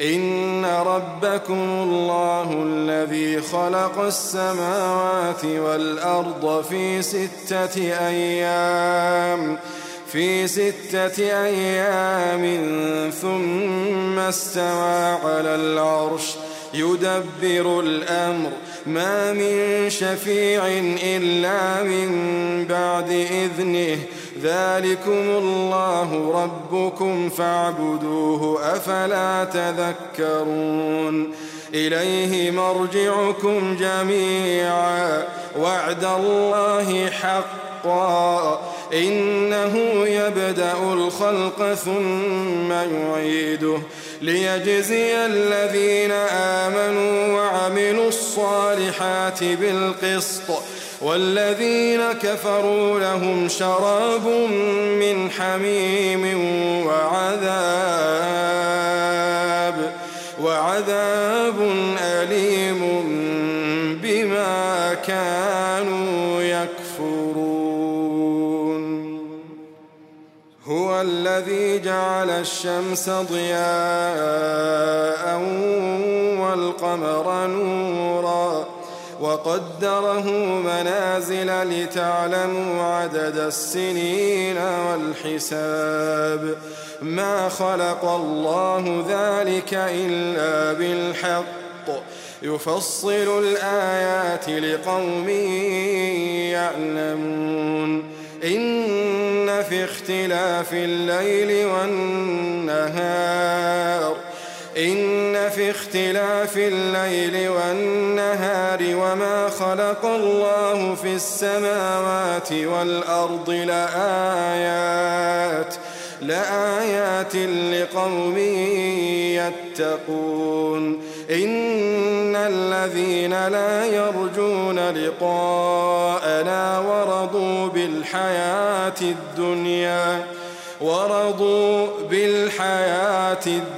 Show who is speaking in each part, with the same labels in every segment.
Speaker 1: إن ربكم الله الذي خلق السماوات والأرض في ستة أيام في ستة أيام ثم استوى على العرش يدبر الأمر. ما من شفيع إلا من بعد إذنه ذلكم الله ربكم فاعبدوه أفلا تذكرون. إليه مرجعكم جميعا. وعد الله حقا. إنه يبدأ الخلق ثم يعيده. ليجزي الذين آمنوا وعملوا الصالحات بالقسط. والذين كفروا لهم شراب من حميم وعذاب وعذاب أليم بما كانوا يكفرون. هو الذي جعل الشمس ضياء والقمر نوراً. وقدره منازل لتعلموا عدد السنين والحساب. ما خلق الله ذلك إلا بالحق. يفصل الآيات لقوم يعلمون. إن في اختلاف الليل والنهار. إن في اختلاف الليل والنهار وما خلق الله في السماوات والأرض لآيات لآيات لقوم يتقون. إن الذين لا يرجون لقاءنا ورضوا بالحياة الدنيا ورضوا بالحياة الدنيا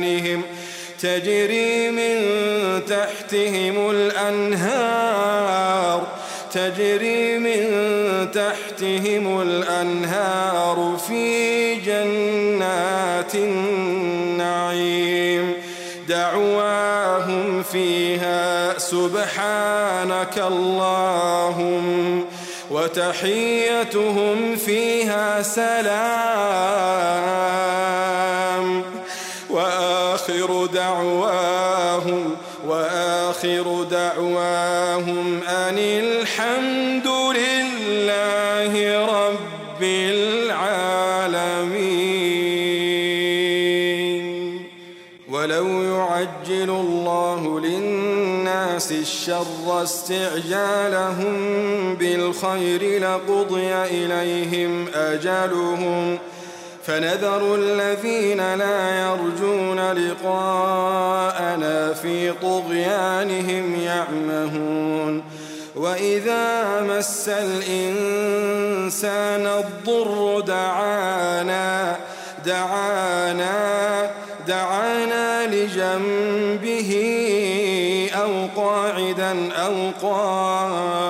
Speaker 1: بإيمانهم تجري من تحتهم الأنهار تجري من تحتهم الأنهار في جنات النعيم. دعواهم فيها سبحانك اللهم وتحيتهم فيها سلام. وآخر دعواهم أن الحمد لله رب العالمين. ولو يعجل الله للناس الشر استعجالهم بالخير لقضي إليهم أجلهم فنذر الذين لا يرجون لقاءنا في طغيانهم يعمهون. وإذا مس الإنسان الضر دعانا دعانا دعانا لجنبه أو قاعدا أو قائما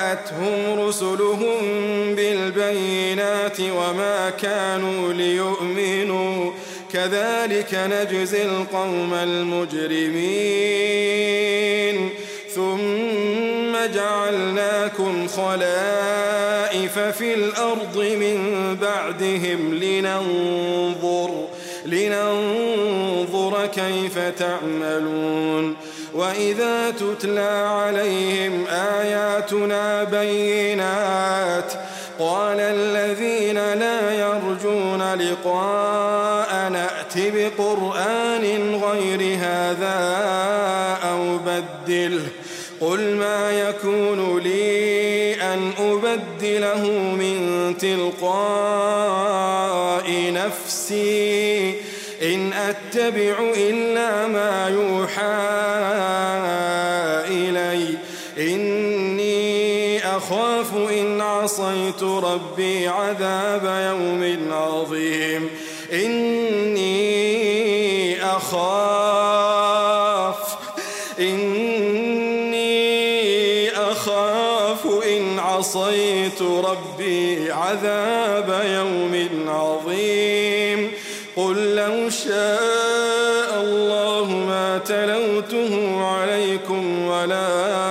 Speaker 1: وجاءتهم رسلهم بالبينات وما كانوا ليؤمنوا. كذلك نجزي القوم المجرمين. ثم جعلناكم خلائف في الأرض من بعدهم لننظر لننظر كيف تعملون. وإذا تتلى عليهم آياتنا بينات قال الذين لا يرجون لقاء نأت بقرآن غير هذا أو بدله قل ما يكون لي أن أبدله من تلقاء نفسي إن أتبع إلا ما يوحى عصيت ربي عذاب يوم عظيم. إني أخاف إني أخاف إن عصيت ربي عذاب يوم عظيم. قل لو شاء الله ما تلوته عليكم ولا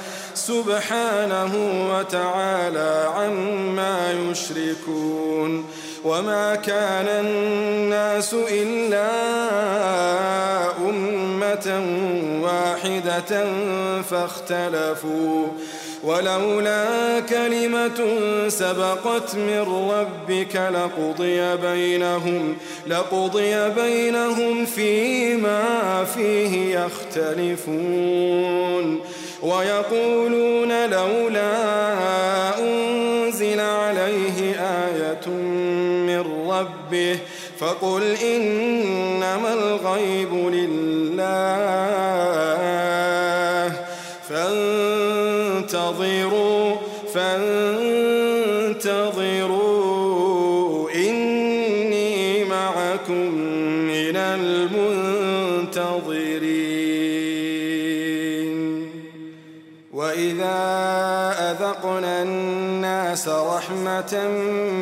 Speaker 1: سبحانه وتعالى عما يشركون وما كان الناس إلا أمة واحدة فاختلفوا ولولا كلمة سبقت من ربك لقضي بينهم لقضي بينهم فيما فيه يختلفون ويقولون لولا أنزل عليه آية من ربه فقل إنما الغيب لله.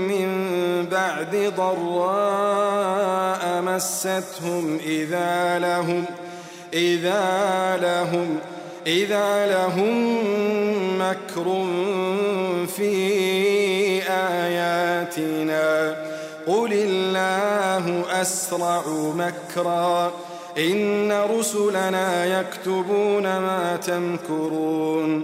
Speaker 1: من بعد ضراء مستهم إذا لهم إذا لهم إذا لهم مكر في آياتنا. قل الله أسرع مكرا. إن رسلنا يكتبون ما تمكرون.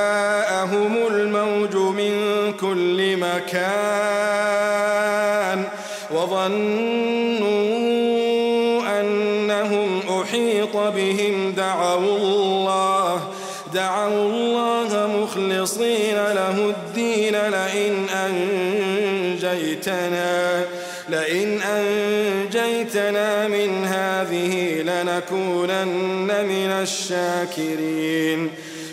Speaker 1: مكان وظنوا أنهم أحيط بهم دعوا الله دعوا الله مخلصين له الدين لئن أنجيتنا لئن أنجيتنا من هذه لنكونن من الشاكرين.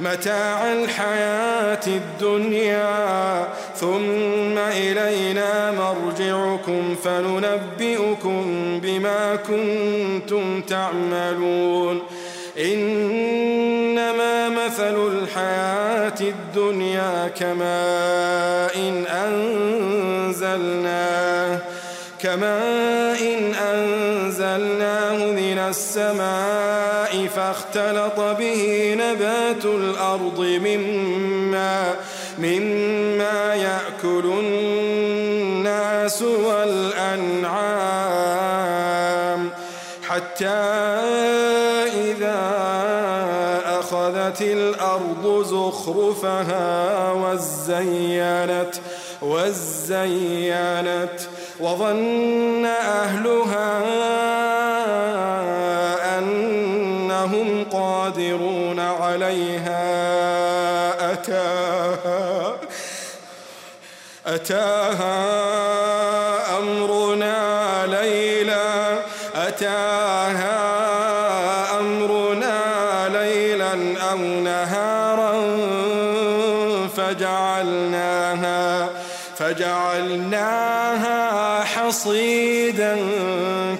Speaker 1: متاع الحياة الدنيا ثم إلينا مرجعكم فننبئكم بما كنتم تعملون. إنما مثل الحياة الدنيا كماء إن أنزلناه كماء إن أنزلناه. من السماء فاختلط به نبات الأرض مما مما يأكل الناس والأنعام حتى إذا أخذت الأرض زخرفها وزينت وزينت وظن أهلها عليها أتاها أتاها أمرنا ليلا أتاها أمرنا ليلا أو نهارا فجعلناها فجعلناها حصيدا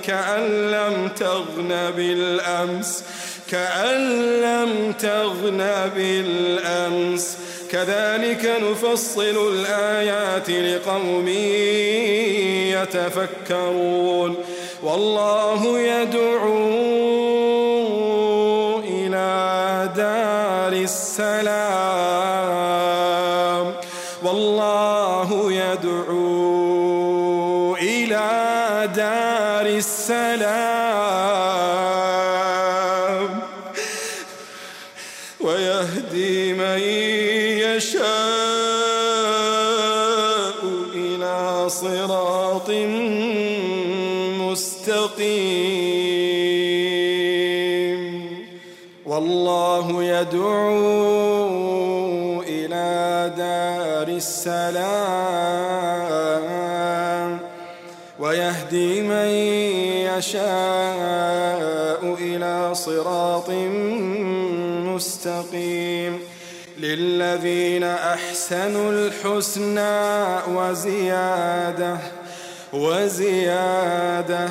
Speaker 1: كأن لم تغن بالأمس. كأن لم تغن بالأمس. كذلك نفصل الآيات لقوم يتفكرون. والله يدعو إلى دار السلام. السلام ويهدي من يشاء إلى صراط مستقيم للذين أحسنوا الحسنى وزيادة وزيادة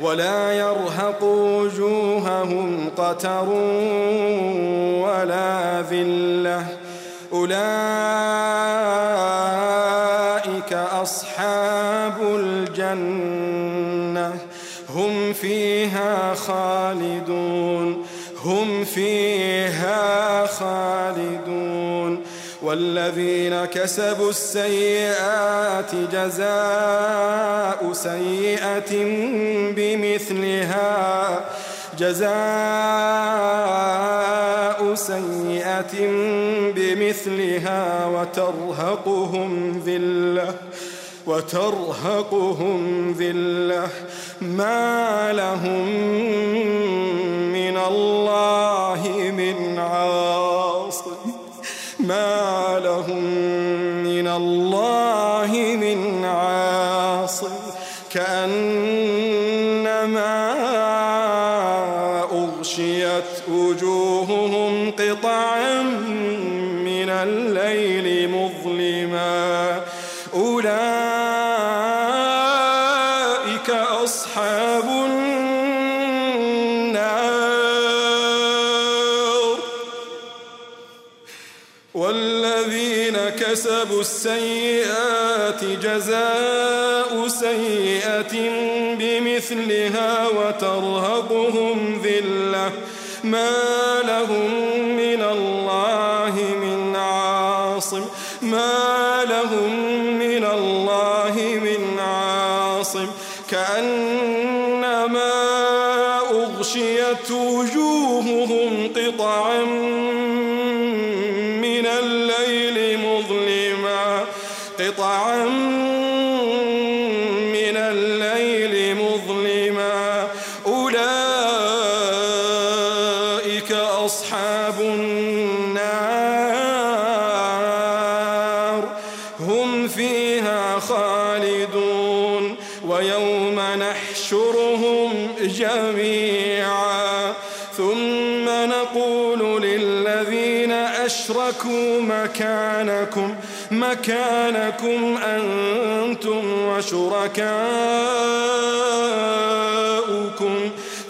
Speaker 1: ولا يرهق وجوههم قتر ولا ذلة أولئك أصحاب الجنة. هم فيها خالدون. هم فيها خالدون. والذين كسبوا السيئات جزاء سيئة بمثلها. جزاء سيئة بمثلها وترهقهم ذلة وترهقهم ذلة. ما لهم من الله من عاصم السيئات جزاء سيئة بمثلها وترهقهم ذلة. ما لهم مكانكم مكانكم أنتم وشركاؤكم.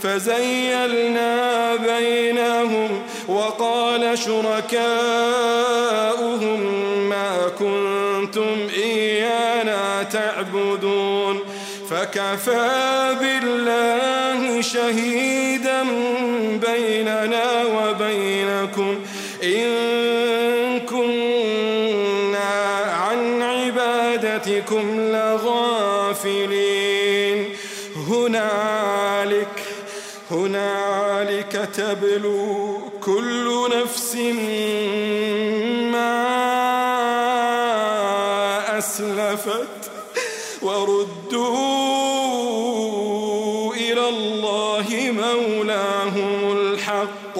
Speaker 1: فزيلنا بينهم وقال شركاؤهم ما كنتم إيانا تعبدون. فكفى بالله شهيدا بيننا وبينكم. إن كنا عن عبادتكم لغافلين. هنالك هنالك تبلو كل نفس ما أسلفت وردوا إلى الله مولاهم الحق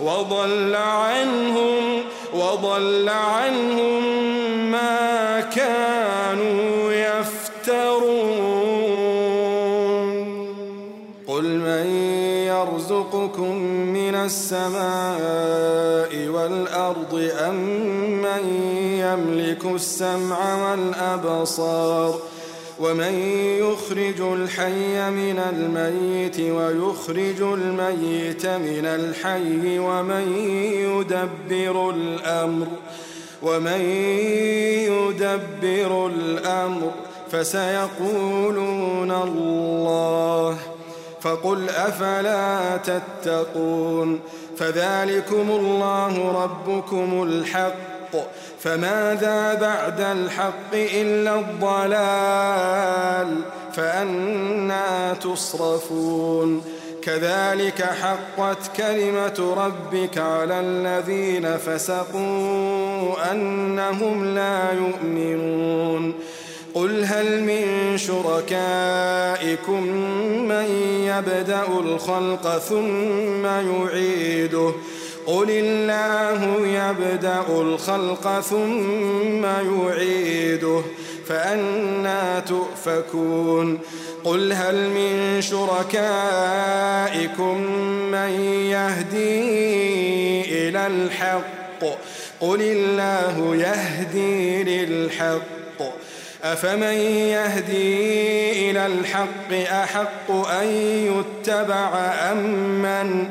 Speaker 1: وضل عنهم وضل عنهم ما كانوا يفترون. قل من يرزقكم من السماء والأرض أم من يملك السمع والأبصار ومن يخرج الحي من الميت ويخرج الميت من الحي ومن يدبر الأمر ومن يدبر الأمر فسيقولون الله. فقل أفلا تتقون؟ فذلكم الله ربكم الحق. فماذا بعد الحق إلا الضلال؟ فأنا تصرفون. كذلك حقت كلمة ربك على الذين فسقوا أنهم لا يؤمنون. قل هل من شركائكم من يبدأ الخلق ثم يعيده؟ قل الله يبدأ الخلق ثم يعيده فأنا تؤفكون قل هل من شركائكم من يهدي إلى الحق قل الله يهدي للحق أفمن يهدي إلى الحق أحق أن يتبع أمن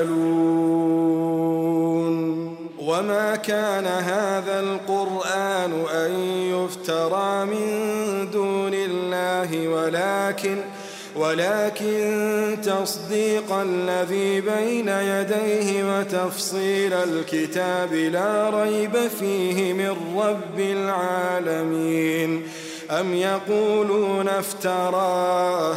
Speaker 1: يفعلون وما كان هذا القرآن أن يفترى من دون الله ولكن ولكن تصديق الذي بين يديه وتفصيل الكتاب لا ريب فيه من رب العالمين. أم يقولون افتراه؟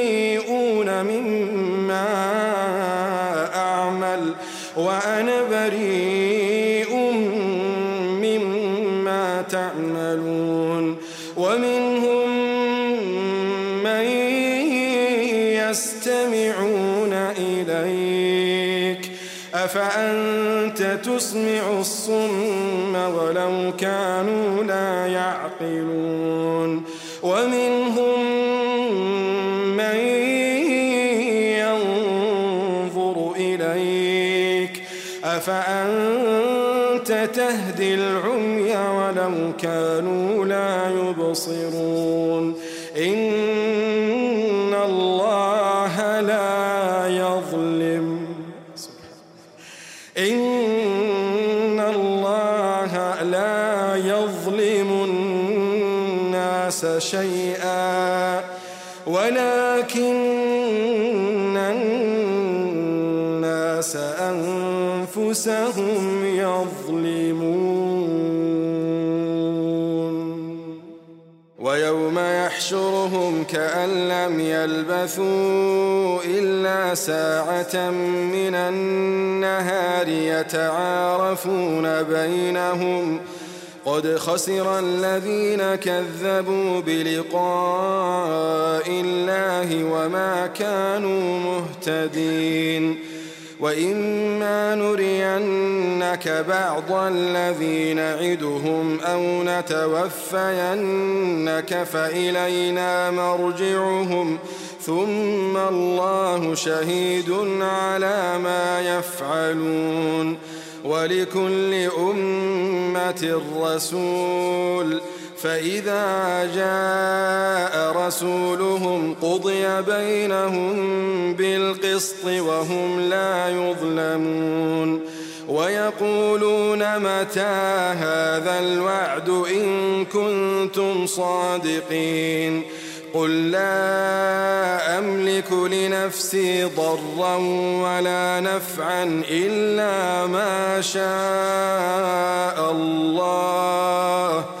Speaker 1: أفأنت تسمع الصم ولو كانوا لم يلبثوا إلا ساعة من النهار يتعارفون بينهم. قد خسر الذين كذبوا بلقاء الله وما كانوا مهتدين. وإما نرينك بعض الذي نعدهم أو نتوفينك فإلينا مرجعهم ثم الله شهيد على ما يفعلون ولكل أمة رسول فإذا جاء رسولهم قضي بينهم بالقسط وهم لا يظلمون ويقولون متى هذا الوعد إن كنتم صادقين قل لا أملك لنفسي ضرا ولا نفعا إلا ما شاء الله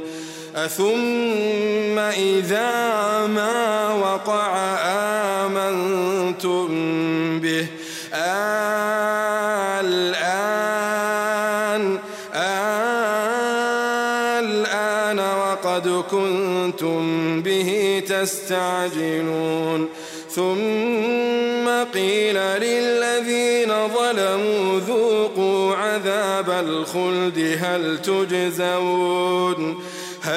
Speaker 1: أثم إذا ما وقع آمنتم به. الآن الآن وقد كنتم به تستعجلون. ثم قيل للذين ظلموا ذوقوا عذاب الخلد هل تجزون؟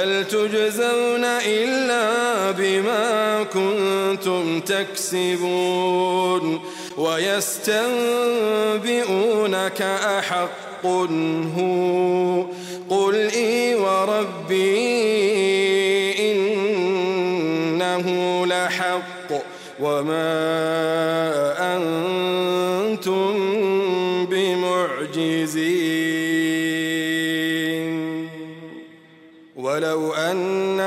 Speaker 1: هل تجزون إلا بما كنتم تكسبون ويستنبئونك أحق هو قل إي وربي إنه لحق وما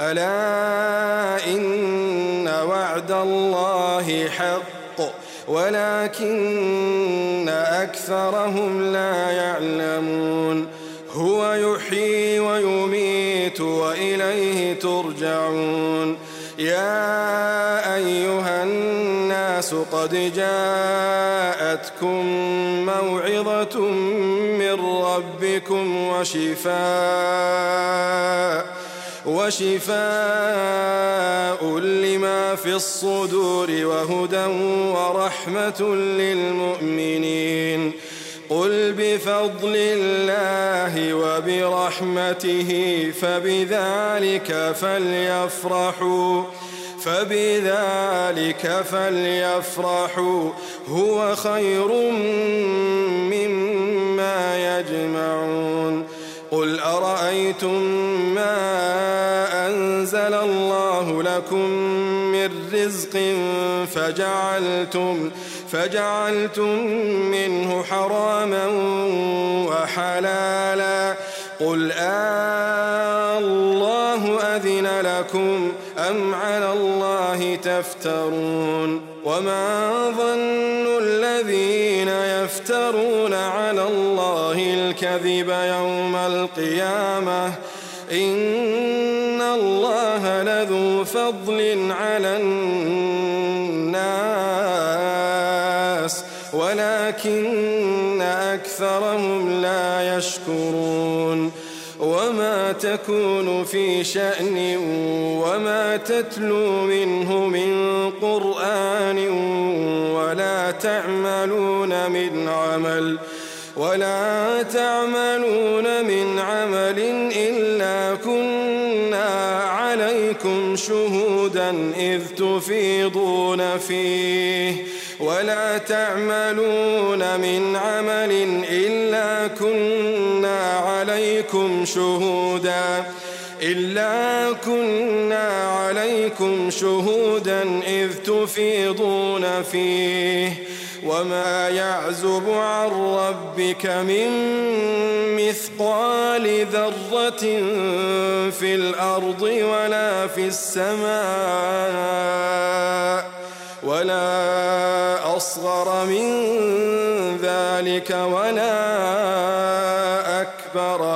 Speaker 1: ألا إن وعد الله حق ولكن أكثرهم لا يعلمون هو يحيي ويميت وإليه ترجعون يا أيها الناس قد جاءتكم موعظة من ربكم وشفاء وشفاء لما في الصدور وهدى ورحمة للمؤمنين. قل بفضل الله وبرحمته فبذلك فليفرحوا فبذلك فليفرحوا. هو خير مما يجمعون. قل أرأيتم ما لكم من رزق فجعلتم فجعلتم منه حراما وحلالا. قل آه الله أذن لكم أم على الله تفترون؟ وما ظن الذين يفترون على الله الكذب يوم القيامة إن فضل على الناس ولكن أكثرهم لا يشكرون. وما تكون في شأن وما تتلو منه من قرآن ولا تعملون من عمل ولا تعملون من عمل عليكم شهودا إذ تفيضون فيه. ولا تعملون من عمل إلا كنا عليكم شهودا. إلا كنا عليكم شهودا إذ تفيضون فيه. وما يعزب عن ربك من مثقال ذرة في الأرض ولا في السماء ولا أصغر من ذلك ولا أكبر.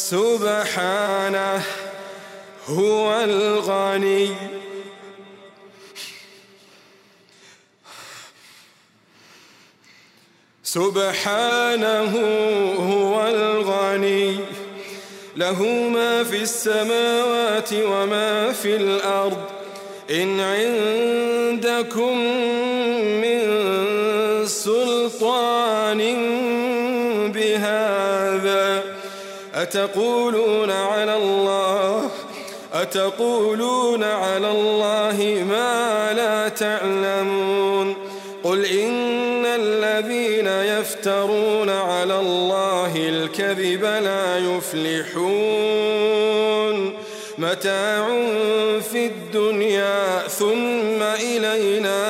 Speaker 1: سبحانه هو الغني. سبحانه هو الغني. له ما في السماوات وما في الأرض. إن عندكم أتقولون على الله؟ وتقولون على الله ما لا تعلمون؟ قل إن الذين يفترون على الله الكذب لا يفلحون. متاع في الدنيا ثم إلينا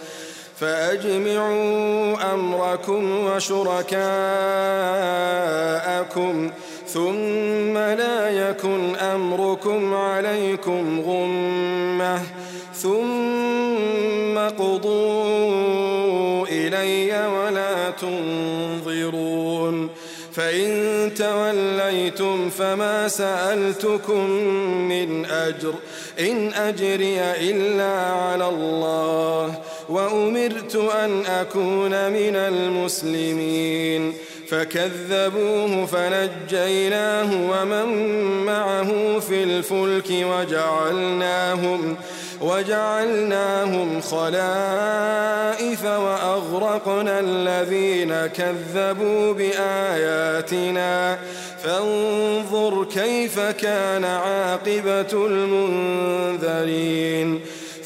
Speaker 1: فأجمعوا أمركم وشركاءكم ثم لا يكن أمركم عليكم غمة ثم قضوا إلي ولا تنظرون فإن توليتم فما سألتكم من أجر إن أجري إلا على الله وأمرت أن أكون من المسلمين. فكذبوه فنجيناه ومن معه في الفلك وجعلناهم وجعلناهم خلائف وأغرقنا الذين كذبوا بآياتنا. فانظر كيف كان عاقبة المنذرين.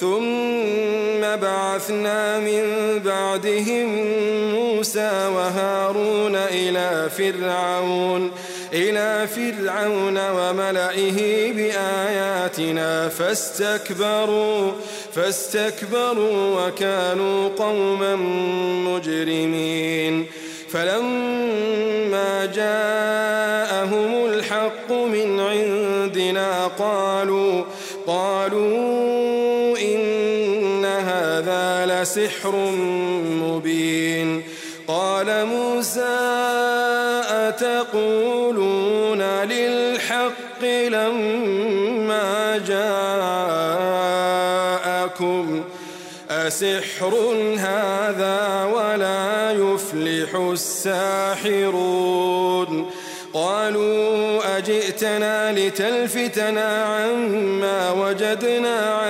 Speaker 1: ثم بعثنا من بعدهم موسى وهارون إلى فرعون إلى فرعون وملئه بآياتنا فاستكبروا فاستكبروا وكانوا قوما مجرمين. فلما جاءهم الحق من عندنا قالوا قالوا لسحر مبين. قال موسى أتقولون للحق لما جاءكم؟ أسحر هذا ولا يفلح الساحرون. قالوا أجئتنا لتلفتنا عما وجدنا عليه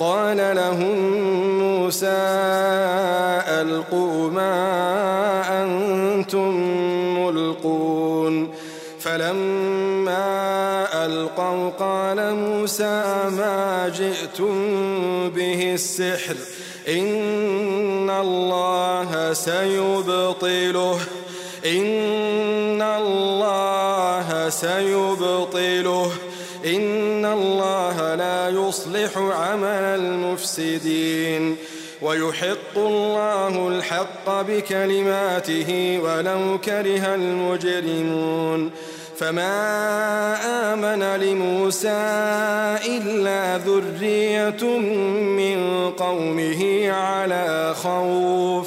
Speaker 1: قال لهم موسى ألقوا ما أنتم ملقون. فلما ألقوا قال موسى ما جئتم به السحر إن الله سيبطله إن سيبطله إن الله لا يصلح عمل المفسدين. ويحق الله الحق بكلماته ولو كره المجرمون. فما آمن لموسى إلا ذرية من قومه على خوف.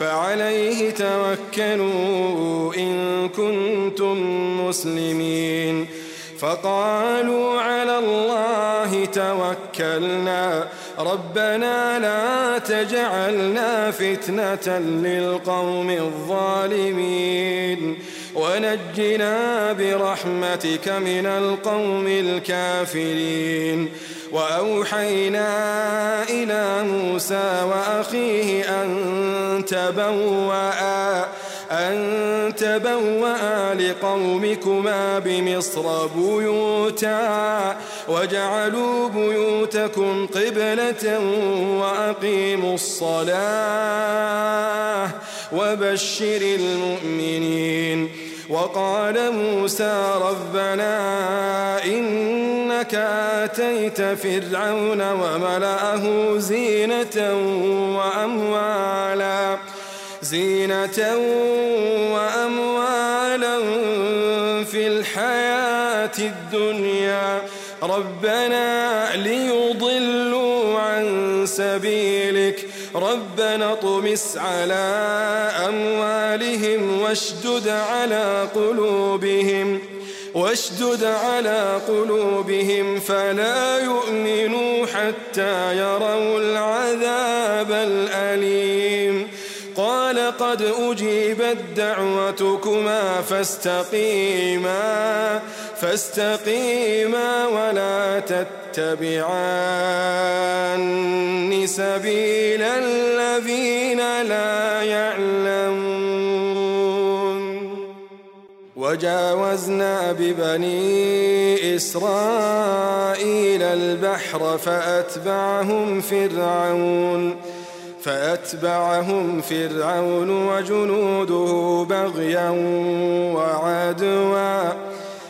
Speaker 1: فعليه توكلوا إن كنتم مسلمين. فقالوا على الله توكلنا. ربنا لا تجعلنا فتنة للقوم الظالمين. ونجنا برحمتك من القوم الكافرين. وأوحينا إلى موسى وأخيه أن تبوأ أن تبوأ لقومكما بمصر بيوتا. وجعلوا بيوتكم قبلة وأقيموا الصلاة. وبشر المؤمنين وقال موسى ربنا إنك آتيت فرعون وملأه زينة وأموالا زينة وأموالا في الحياة الدنيا ربنا ليضلوا عن سبيلك ربنا طمس على أموالهم واشدد على قلوبهم واشدد على قلوبهم فلا يؤمنوا حتى يروا العذاب الأليم. قال قد أجيبت دعوتكما فاستقيما. فاستقيما ولا تتبعان سبيل الذين لا يعلمون. وجاوزنا ببني إسرائيل البحر فأتبعهم فرعون فأتبعهم فرعون وجنوده بغيا وعدوا.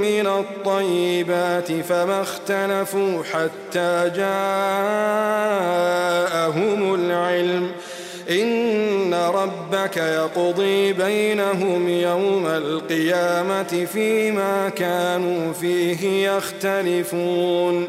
Speaker 1: من الطيبات فما اختلفوا حتى جاءهم العلم. إن ربك يقضي بينهم يوم القيامة فيما كانوا فيه يختلفون.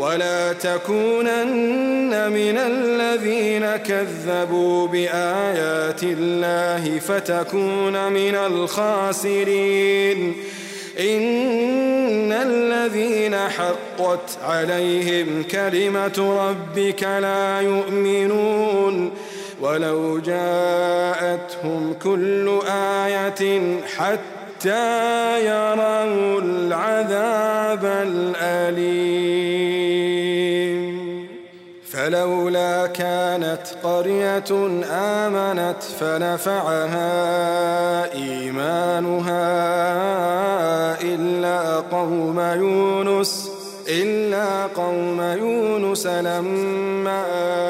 Speaker 1: ولا تكونن من الذين كذبوا بآيات الله فتكون من الخاسرين. إن الذين حقت عليهم كلمة ربك لا يؤمنون. ولو جاءتهم كل آية حتى يروا العذاب الأليم. فلولا كانت قرية آمنت فنفعها إيمانها إلا قوم يونس إلا قوم يونس لما آمنوا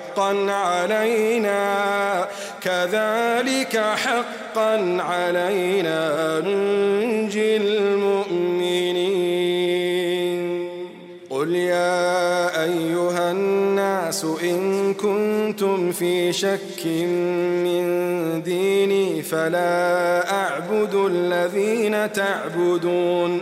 Speaker 1: حقا علينا كذلك حقا علينا ننجي المؤمنين. قل يا أيها الناس إن كنتم في شك من ديني فلا أعبد الذين تعبدون.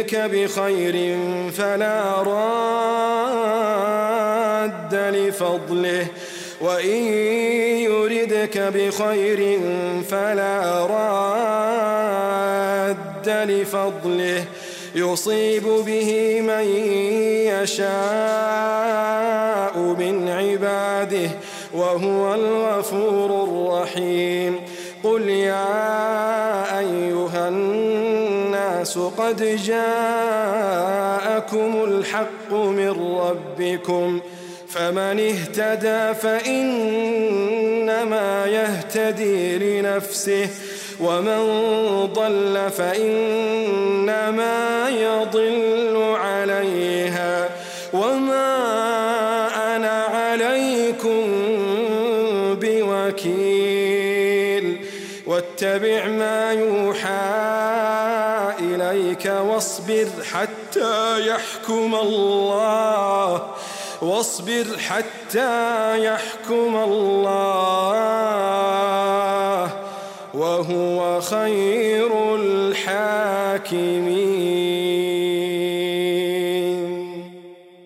Speaker 1: يردك بخير فلا راد لفضله وإن يردك بخير فلا راد لفضله يصيب به من يشاء من عباده وهو الغفور الرحيم. قل يا الناس قد جاءكم الحق من ربكم فمن اهتدى فإنما يهتدي لنفسه ومن ضل فإنما يضل عليها حتى يحكم الله واصبر حتى يحكم الله وهو خير الحاكمين.